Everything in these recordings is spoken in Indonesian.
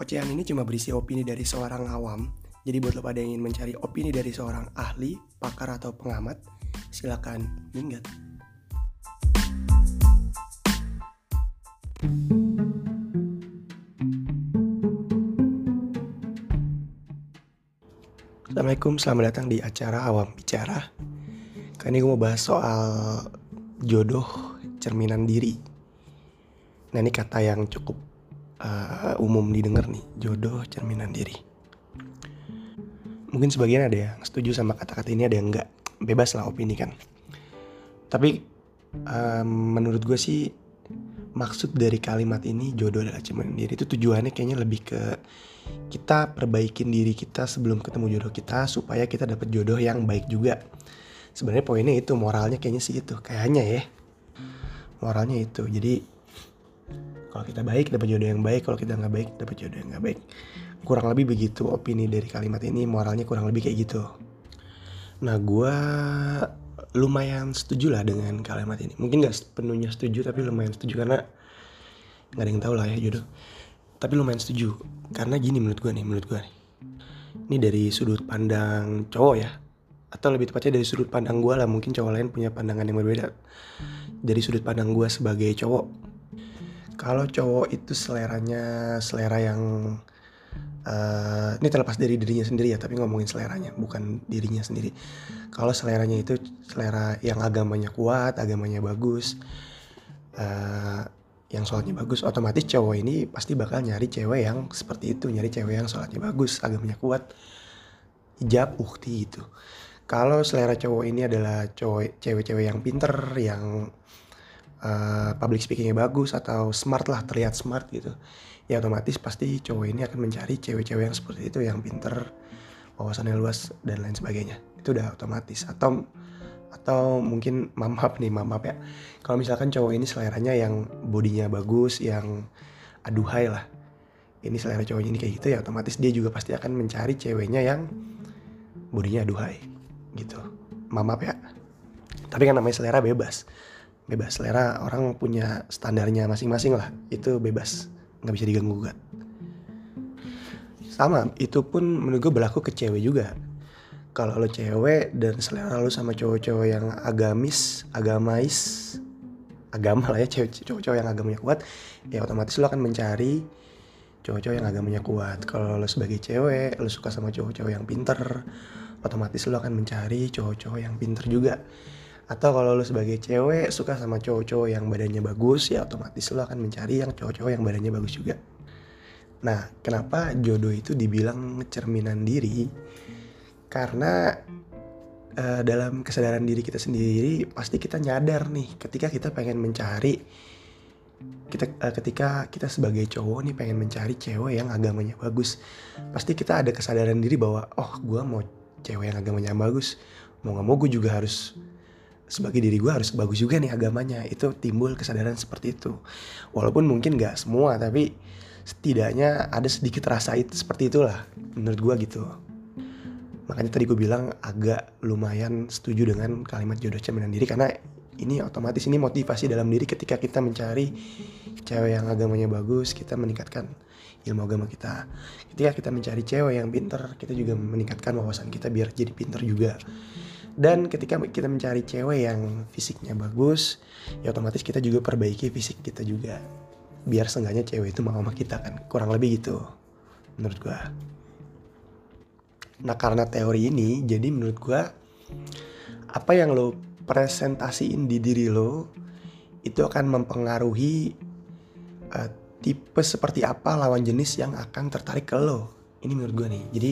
Ocehan ini cuma berisi opini dari seorang awam. Jadi buat lo pada yang ingin mencari opini dari seorang ahli, pakar atau pengamat, silakan minggat. Assalamualaikum, selamat datang di acara Awam Bicara. Kali ini gue mau bahas soal jodoh cerminan diri. Nah ini kata yang cukup uh, umum didengar nih, jodoh cerminan diri. Mungkin sebagian ada yang setuju sama kata-kata ini, ada yang enggak. Bebas lah opini kan. Tapi um, menurut gue sih maksud dari kalimat ini jodoh adalah cerminan diri itu tujuannya kayaknya lebih ke kita perbaikin diri kita sebelum ketemu jodoh kita supaya kita dapat jodoh yang baik juga. Sebenarnya poinnya itu moralnya kayaknya sih itu kayaknya ya moralnya itu jadi kalau kita baik dapat jodoh yang baik. Kalau kita nggak baik dapat jodoh yang nggak baik. Kurang lebih begitu opini dari kalimat ini. Moralnya kurang lebih kayak gitu. Nah gue lumayan setuju lah dengan kalimat ini. Mungkin nggak sepenuhnya setuju tapi lumayan setuju karena nggak ada yang tahu lah ya jodoh. Tapi lumayan setuju. Karena gini menurut gue nih menurut gue nih. Ini dari sudut pandang cowok ya. Atau lebih tepatnya dari sudut pandang gue lah. Mungkin cowok lain punya pandangan yang berbeda. Dari sudut pandang gue sebagai cowok kalau cowok itu seleranya selera yang uh, ini terlepas dari dirinya sendiri ya tapi ngomongin seleranya bukan dirinya sendiri. Kalau seleranya itu selera yang agamanya kuat agamanya bagus uh, yang sholatnya bagus otomatis cowok ini pasti bakal nyari cewek yang seperti itu nyari cewek yang sholatnya bagus agamanya kuat. Hijab ukti itu. Kalau selera cowok ini adalah cowok cewek-cewek yang pinter yang uh, public speakingnya bagus atau smart lah terlihat smart gitu ya otomatis pasti cowok ini akan mencari cewek-cewek yang seperti itu yang pinter wawasannya luas dan lain sebagainya. Itu udah otomatis. Atau atau mungkin mamap nih mamap ya. Kalau misalkan cowok ini seleranya yang bodinya bagus yang aduhai lah ini selera cowoknya ini kayak gitu ya otomatis dia juga pasti akan mencari ceweknya yang bodinya aduhai gitu. Mamap ya. Tapi kan namanya selera bebas bebas. Selera orang punya standarnya masing-masing lah. Itu bebas. Nggak bisa diganggu gugat. Sama itu pun menurut gue berlaku ke cewek juga. Kalau lo cewek dan selera lo sama cowok-cowok yang agamis agamais agama lah ya cowok-cowok yang agamanya kuat ya otomatis lo akan mencari cowok-cowok yang agamanya kuat. Kalau lo sebagai cewek lo suka sama cowok-cowok yang pinter otomatis lo akan mencari cowok-cowok yang pinter juga atau kalau lo sebagai cewek suka sama cowok-cowok yang badannya bagus ya otomatis lo akan mencari yang cowok-cowok yang badannya bagus juga. Nah kenapa jodoh itu dibilang cerminan diri? Karena uh, dalam kesadaran diri kita sendiri pasti kita nyadar nih ketika kita pengen mencari kita uh, ketika kita sebagai cowok nih pengen mencari cewek yang agamanya bagus pasti kita ada kesadaran diri bahwa oh gue mau cewek yang agamanya bagus. Mau gak mau gue juga harus sebagai diri gue harus bagus juga nih agamanya itu timbul kesadaran seperti itu walaupun mungkin gak semua tapi setidaknya ada sedikit rasa itu seperti itulah menurut gue gitu makanya tadi gue bilang agak lumayan setuju dengan kalimat jodoh cerminan diri karena ini otomatis ini motivasi dalam diri ketika kita mencari cewek yang agamanya bagus kita meningkatkan ilmu agama kita. Ketika kita mencari cewek yang pinter, kita juga meningkatkan wawasan kita biar jadi pinter juga. Dan ketika kita mencari cewek yang fisiknya bagus, ya otomatis kita juga perbaiki fisik kita juga. Biar seenggaknya cewek itu mau sama kita kan. Kurang lebih gitu menurut gua. Nah karena teori ini, jadi menurut gua apa yang lo presentasiin di diri lo itu akan mempengaruhi uh, tipe seperti apa lawan jenis yang akan tertarik ke lo ini menurut gue nih jadi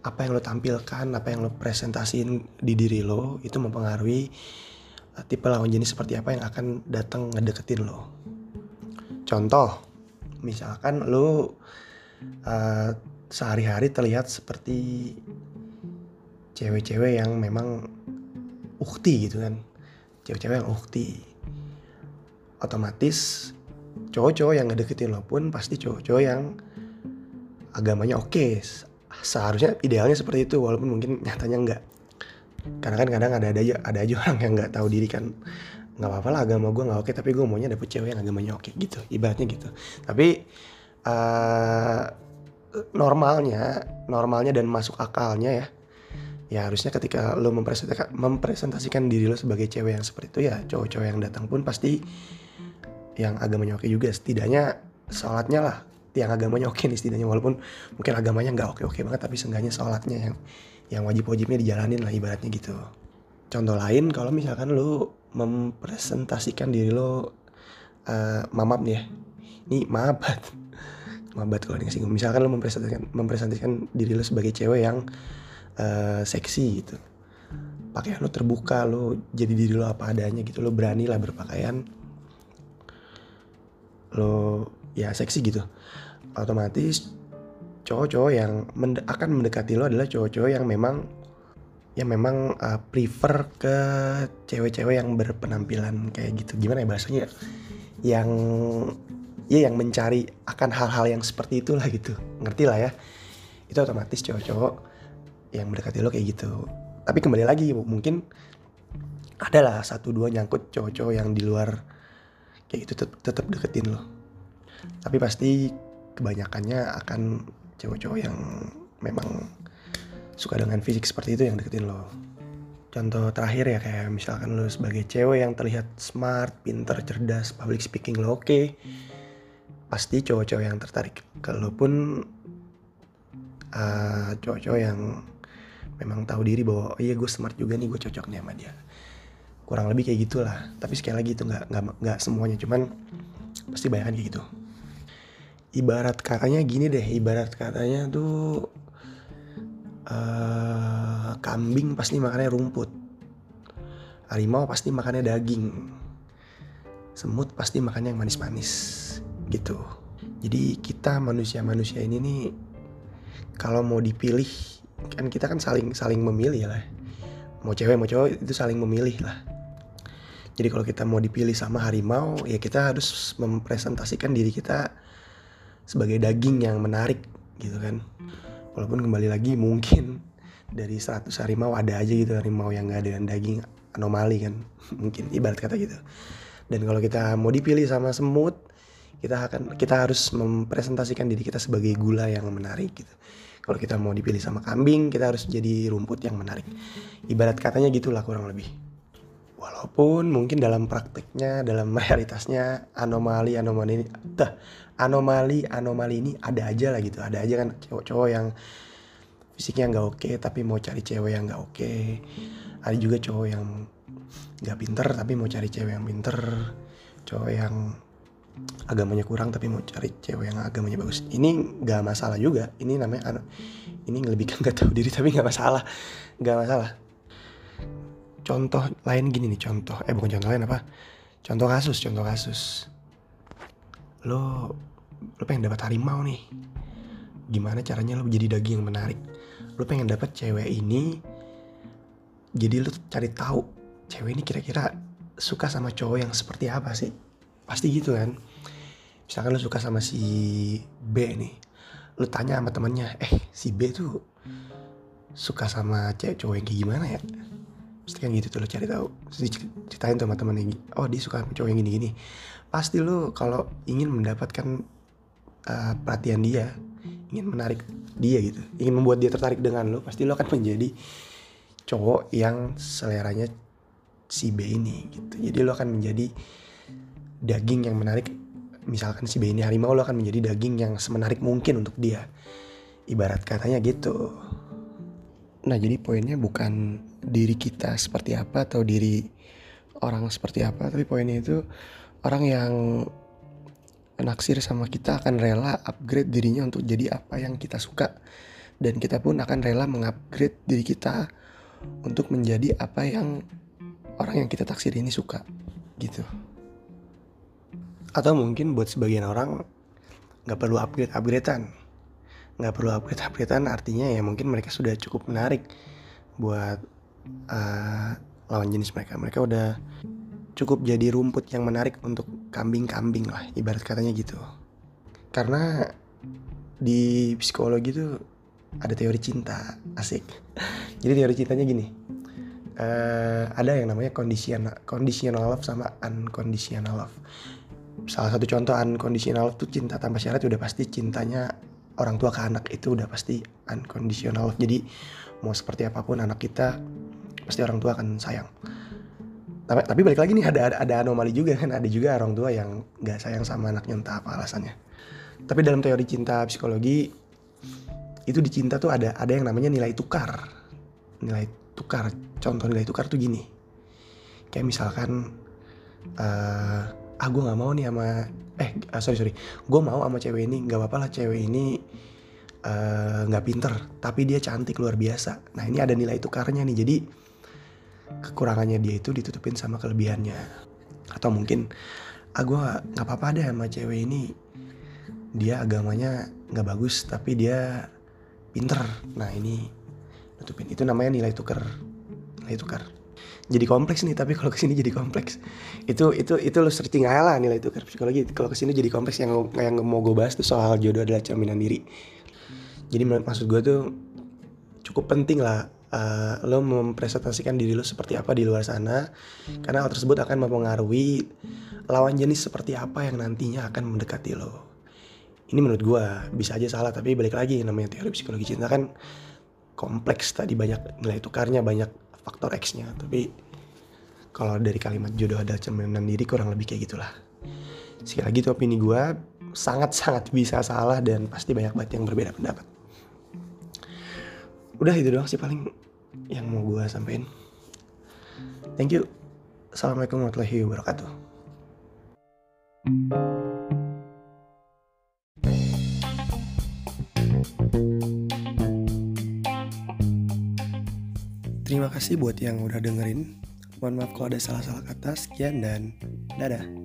apa yang lo tampilkan apa yang lo presentasiin di diri lo itu mempengaruhi uh, tipe lawan jenis seperti apa yang akan datang ngedeketin lo contoh misalkan lo uh, sehari-hari terlihat seperti cewek-cewek yang memang ukti gitu kan cewek-cewek yang ukti otomatis cowok-cowok yang ngedeketin lo pun pasti cowok-cowok yang agamanya oke okay. Seharusnya idealnya seperti itu walaupun mungkin nyatanya enggak. Karena kan kadang ada ada aja ada aja orang yang nggak tahu diri kan. Nggak apa-apa lah agama gue nggak oke tapi gue maunya dapet cewek yang agamanya oke gitu. Ibaratnya gitu. Tapi uh, normalnya normalnya dan masuk akalnya ya ya harusnya ketika lo mempresentasikan, mempresentasikan diri lo sebagai cewek yang seperti itu ya cowok-cowok yang datang pun pasti yang agamanya oke juga. Setidaknya sholatnya lah yang agamanya oke nih setidaknya walaupun mungkin agamanya nggak oke-oke banget tapi seenggaknya sholatnya yang yang wajib-wajibnya dijalanin lah ibaratnya gitu. Contoh lain kalau misalkan lo mempresentasikan diri lo uh, mamap nih ya. Ini mabat. Mabat kalau singgung. Misalkan lo mempresentasikan mempresentasikan diri lo sebagai cewek yang uh, seksi gitu. Pakaian lo terbuka lo jadi diri lo apa adanya gitu lo berani lah berpakaian. Lo ya seksi gitu. Otomatis cowok-cowok yang mende akan mendekati lo adalah cowok-cowok yang memang yang memang uh, prefer ke cewek-cewek yang berpenampilan kayak gitu. Gimana ya bahasanya? Yang ya yang mencari akan hal-hal yang seperti itulah gitu. Ngerti lah ya? Itu otomatis cowok-cowok yang mendekati lo kayak gitu. Tapi kembali lagi mungkin adalah satu dua nyangkut cowok-cowok yang di luar kayak gitu tetap deketin lo tapi pasti kebanyakannya akan cowok-cowok yang memang suka dengan fisik seperti itu yang deketin lo. Contoh terakhir ya kayak misalkan lo sebagai cewek yang terlihat smart, pinter, cerdas, public speaking lo oke. Okay, pasti cowok-cowok yang tertarik kalaupun uh, cowok-cowok yang memang tahu diri bahwa oh iya gue smart juga nih gue cocok nih sama dia. Kurang lebih kayak gitulah. Tapi sekali lagi itu nggak nggak semuanya. Cuman pasti bayangkan kayak gitu ibarat katanya gini deh ibarat katanya tuh uh, kambing pasti makannya rumput. Harimau pasti makannya daging. Semut pasti makannya yang manis-manis gitu. Jadi kita manusia-manusia ini nih kalau mau dipilih kan kita kan saling saling memilih lah. Mau cewek mau cowok itu saling memilih lah. Jadi kalau kita mau dipilih sama harimau ya kita harus mempresentasikan diri kita sebagai daging yang menarik gitu kan. Walaupun kembali lagi mungkin dari 100 harimau ada aja gitu harimau yang gak ada daging anomali kan. Mungkin ibarat kata gitu. Dan kalau kita mau dipilih sama semut kita akan kita harus mempresentasikan diri kita sebagai gula yang menarik gitu. Kalau kita mau dipilih sama kambing kita harus jadi rumput yang menarik. Ibarat katanya gitulah kurang lebih. Walaupun mungkin dalam prakteknya dalam realitasnya anomali anomali ini anomali anomali ini ada aja lah gitu. Ada aja kan cowok-cowok yang fisiknya nggak oke okay, tapi mau cari cewek yang nggak oke. Okay. ada juga cowok yang nggak pinter tapi mau cari cewek yang pinter. Cowok yang agamanya kurang tapi mau cari cewek yang agamanya bagus. Ini nggak masalah juga. Ini namanya ini lebih kan nggak tahu diri tapi nggak masalah. Nggak masalah. Contoh lain gini nih contoh eh bukan contoh lain apa? Contoh kasus contoh kasus lo lo pengen dapat harimau nih. Gimana caranya lo jadi daging yang menarik? Lo pengen dapat cewek ini jadi lo cari tahu cewek ini kira-kira suka sama cowok yang seperti apa sih? Pasti gitu kan? Misalkan lo suka sama si B nih lo tanya sama temennya eh si B tuh suka sama cewek cowok yang kayak gimana ya pasti kan gitu tuh lo cari tahu ceritain sama temennya oh dia suka cowok yang gini-gini. Pasti lo kalau ingin mendapatkan uh, perhatian dia ingin menarik dia gitu ingin membuat dia tertarik dengan lo pasti lo akan menjadi cowok yang seleranya si B ini gitu. Jadi lo akan menjadi daging yang menarik misalkan si B ini harimau lo akan menjadi daging yang semenarik mungkin untuk dia. Ibarat katanya gitu. Nah jadi poinnya bukan diri kita seperti apa atau diri orang seperti apa. Tapi poinnya itu orang yang naksir sama kita akan rela upgrade dirinya untuk jadi apa yang kita suka. Dan kita pun akan rela mengupgrade diri kita untuk menjadi apa yang orang yang kita taksir ini suka gitu. Atau mungkin buat sebagian orang nggak perlu upgrade upgradean nggak perlu upgrade upgradean artinya ya mungkin mereka sudah cukup menarik buat uh, lawan jenis mereka. Mereka udah cukup jadi rumput yang menarik untuk kambing-kambing lah ibarat katanya gitu. Karena di psikologi tuh ada teori cinta asik. Jadi teori cintanya gini uh, ada yang namanya conditional conditional love sama unconditional love. Salah satu contoh unconditional love tuh cinta tanpa syarat udah pasti cintanya orang tua ke anak itu udah pasti unconditional love. Jadi mau seperti apa pun anak kita pasti orang tua akan sayang. Tapi, tapi balik lagi nih ada, ada ada anomali juga kan ada juga orang tua yang gak sayang sama anaknya entah apa alasannya. Tapi dalam teori cinta psikologi itu di cinta tuh ada ada yang namanya nilai tukar. Nilai tukar. Contoh nilai tukar tuh gini. Kayak misalkan uh, ah gue nggak mau nih sama eh uh, sorry sorry gue mau sama cewek ini nggak apa-apa lah cewek ini nggak uh, pinter tapi dia cantik luar biasa nah ini ada nilai tukarnya nih jadi kekurangannya dia itu ditutupin sama kelebihannya. Atau mungkin ah gue nggak apa-apa deh sama cewek ini. Dia agamanya nggak bagus tapi dia pinter. Nah ini tutupin itu namanya nilai tukar nilai tukar. Jadi kompleks nih tapi kalau ke sini jadi kompleks. Itu itu itu lo searching aja lah nilai tukar psikologi. Kalau ke sini jadi kompleks yang yang mau gue bahas tuh soal jodoh adalah cerminan diri. Jadi maksud gue tuh cukup penting lah uh, lo mempresentasikan diri lo seperti apa di luar sana karena hal tersebut akan mempengaruhi lawan jenis seperti apa yang nantinya akan mendekati lo. Ini menurut gue bisa aja salah tapi balik lagi namanya teori psikologi cinta kan kompleks tadi banyak nilai tukarnya banyak faktor X-nya. Tapi kalau dari kalimat jodoh adalah cerminan diri kurang lebih kayak gitulah. Sekali lagi itu opini gue sangat-sangat bisa salah dan pasti banyak banget yang berbeda pendapat udah itu doang sih paling yang mau gue sampein thank you assalamualaikum warahmatullahi wabarakatuh Terima kasih buat yang udah dengerin. Mohon maaf kalau ada salah-salah kata. Sekian dan dadah.